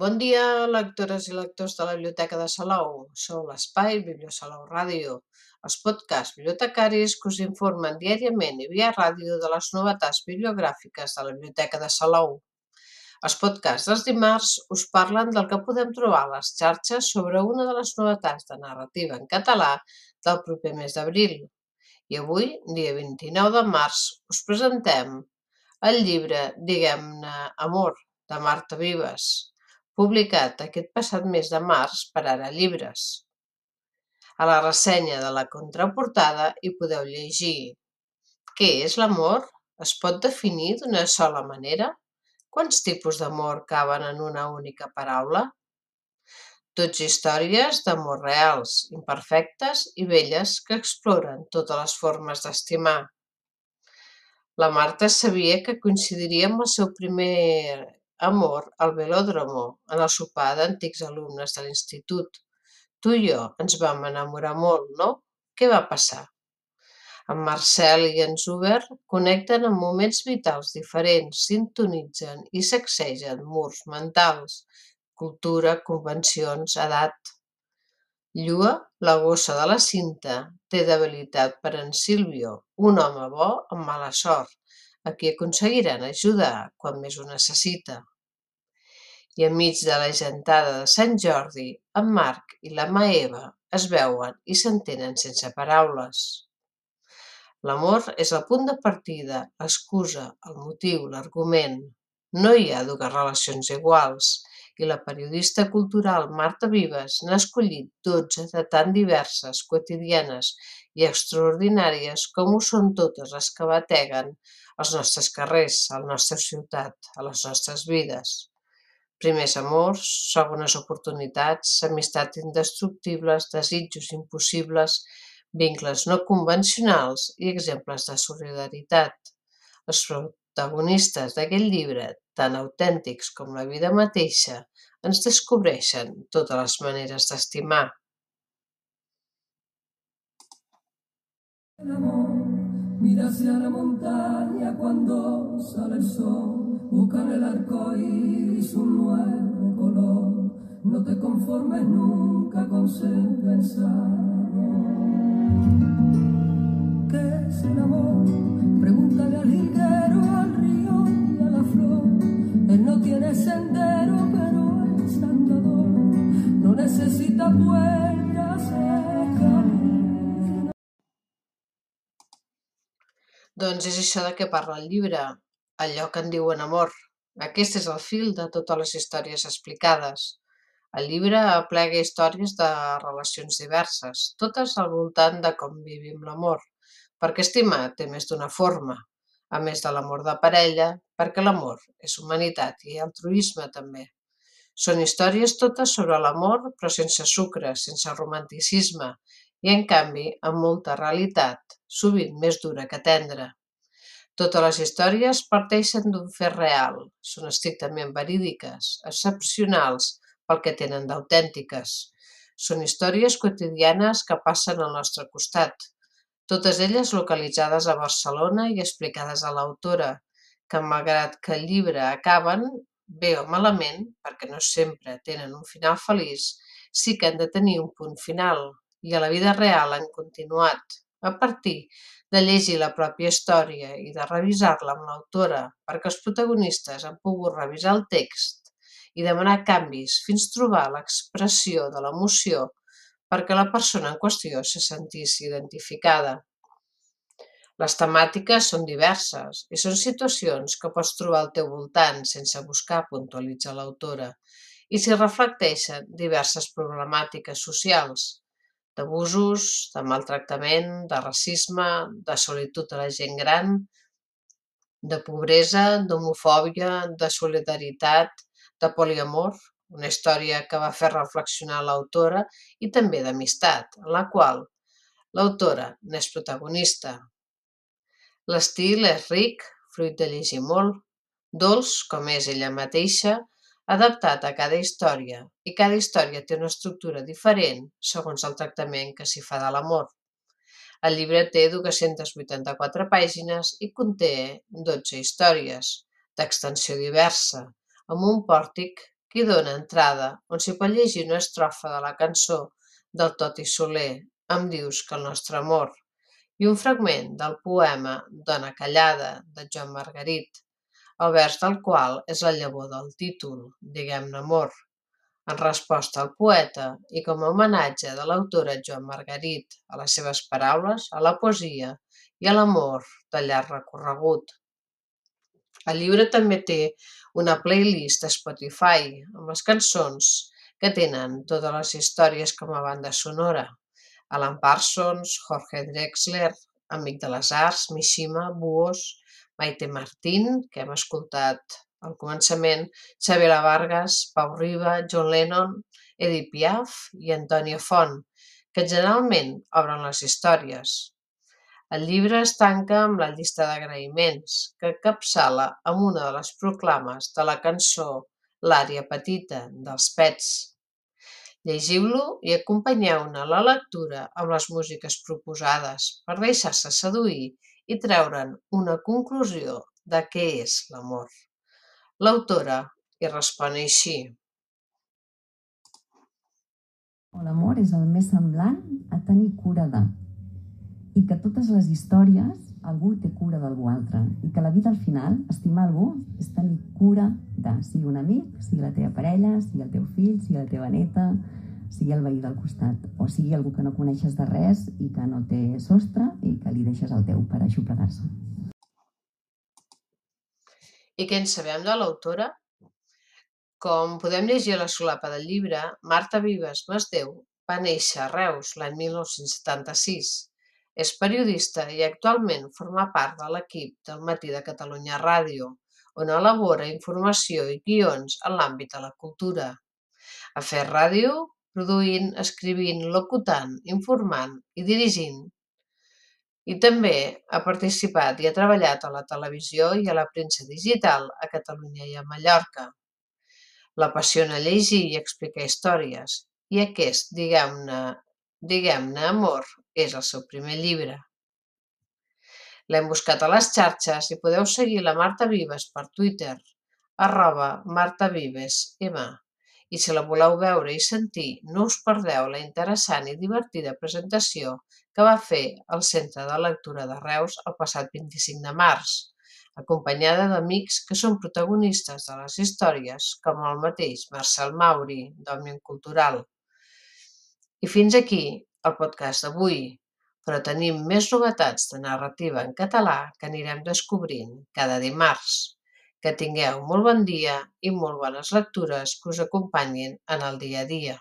Bon dia, lectores i lectors de la Biblioteca de Salou. Sou l'espai Bibliosalou Ràdio, els podcasts bibliotecaris que us informen diàriament i via ràdio de les novetats bibliogràfiques de la Biblioteca de Salou. Els podcasts dels dimarts us parlen del que podem trobar a les xarxes sobre una de les novetats de narrativa en català del proper mes d'abril. I avui, dia 29 de març, us presentem el llibre Diguem-ne Amor, de Marta Vives, publicat aquest passat mes de març per Ara Llibres. A la ressenya de la contraportada hi podeu llegir Què és l'amor? Es pot definir d'una sola manera? Quants tipus d'amor caben en una única paraula? Tots històries d'amor reals, imperfectes i belles que exploren totes les formes d'estimar. La Marta sabia que coincidiria amb el seu primer amor al velòdromo, en el sopar d'antics alumnes de l'institut. Tu i jo ens vam enamorar molt, no? Què va passar? En Marcel i en Zuber connecten en moments vitals diferents, sintonitzen i sacsegen murs mentals, cultura, convencions, edat. Llua, la gossa de la cinta, té debilitat per en Silvio, un home bo amb mala sort, a qui aconseguiran ajudar quan més ho necessita. I enmig de la gentada de Sant Jordi, en Marc i la Maeva es veuen i s'entenen sense paraules. L'amor és el punt de partida, l'excusa, el motiu, l'argument. No hi ha dues relacions iguals, i la periodista cultural Marta Vives n'ha escollit dotze de tan diverses, quotidianes i extraordinàries com ho són totes les que bateguen als nostres carrers, a la nostra ciutat, a les nostres vides. Primers amors, segones oportunitats, amistats indestructibles, desitjos impossibles, vincles no convencionals i exemples de solidaritat. Els protagonistes d'aquest llibre, tan autèntics com la vida mateixa, ens descobreixen totes les maneres d'estimar. El amor mira hacia la montaña cuando sale el sol, buscan el arco iris un nuevo color. No te conformes nunca con ser pensado. ¿Qué es el amor? Pregúntale al jilguero, al río y a la flor. Él no tiene sendero, pero es andador. No necesita puertas, Doncs és això de què parla el llibre, allò que en diuen amor. Aquest és el fil de totes les històries explicades. El llibre aplega històries de relacions diverses, totes al voltant de com vivim l'amor, perquè estimar té més d'una forma, a més de l'amor de parella, perquè l'amor és humanitat i altruisme també. Són històries totes sobre l'amor, però sense sucre, sense romanticisme, i en canvi amb molta realitat, sovint més dura que tendra. Totes les històries parteixen d'un fet real, són estrictament verídiques, excepcionals pel que tenen d'autèntiques. Són històries quotidianes que passen al nostre costat, totes elles localitzades a Barcelona i explicades a l'autora, que malgrat que el llibre acaben, bé o malament, perquè no sempre tenen un final feliç, sí que han de tenir un punt final, i a la vida real han continuat, a partir de llegir la pròpia història i de revisar-la amb l'autora perquè els protagonistes han pogut revisar el text i demanar canvis fins trobar l'expressió de l'emoció perquè la persona en qüestió se sentís identificada. Les temàtiques són diverses i són situacions que pots trobar al teu voltant sense buscar, puntualitza l'autora, i s'hi reflecteixen diverses problemàtiques socials, d'abusos, de maltractament, de racisme, de solitud de la gent gran, de pobresa, d'homofòbia, de solidaritat, de poliamor, una història que va fer reflexionar l'autora, i també d'amistat, en la qual l'autora n'és protagonista. L'estil és ric, fruit de llegir molt, dolç, com és ella mateixa, adaptat a cada història, i cada història té una estructura diferent segons el tractament que s'hi fa de l'amor. El llibre té 284 pàgines i conté 12 històries, d'extensió diversa, amb un pòrtic qui dóna entrada, on s'hi pot llegir una estrofa de la cançó del Toti Soler, Em dius que el nostre amor, i un fragment del poema Dona callada, de Joan Margarit, el vers del qual és la llavor del títol, Diguem-ne amor, en resposta al poeta i com a homenatge de l'autora Joan Margarit a les seves paraules, a la poesia i a l'amor de llarg recorregut. El llibre també té una playlist a Spotify amb les cançons que tenen totes les històries com a banda sonora. Alan Parsons, Jorge Drexler, Amic de les Arts, Mishima, Buos, Maite Martín, que hem escoltat al començament, Xavier Vargas, Pau Riba, John Lennon, Edith Piaf i Antonio Font, que generalment obren les històries. El llibre es tanca amb la llista d'agraïments, que capçala amb una de les proclames de la cançó L'àrea petita dels Pets. Llegiu-lo i acompanyeu-ne la lectura amb les músiques proposades per deixar-se seduir i treure'n una conclusió de què és l'amor. L'autora hi respon així. L'amor és el més semblant a tenir cura de i que totes les històries algú té cura d'algú altre i que la vida al final, estimar algú, és tenir cura de, sigui un amic, sigui la teva parella, sigui el teu fill, sigui la teva neta, sigui el veí del costat, o sigui algú que no coneixes de res i que no té sostre i que li deixes el teu per aixoplegar-se. I què en sabem de l'autora? Com podem llegir a la solapa del llibre, Marta Vives Masdeu va néixer a Reus l'any 1976 és periodista i actualment forma part de l'equip del Matí de Catalunya Ràdio, on elabora informació i guions en l'àmbit de la cultura. Ha fet ràdio produint, escrivint, locutant, informant i dirigint. I també ha participat i ha treballat a la televisió i a la premsa digital a Catalunya i a Mallorca. L'apassiona llegir i explicar històries, i aquest, diguem-ne, diguem-ne amor, és el seu primer llibre. L'hem buscat a les xarxes i podeu seguir la Marta Vives per Twitter, arroba martavivesm. I si la voleu veure i sentir, no us perdeu la interessant i divertida presentació que va fer al Centre de Lectura de Reus el passat 25 de març, acompanyada d'amics que són protagonistes de les històries, com el mateix Marcel Mauri, d'Òmnium Cultural. I fins aquí el podcast d'avui, però tenim més novetats de narrativa en català que anirem descobrint cada dimarts. Que tingueu molt bon dia i molt bones lectures que us acompanyin en el dia a dia.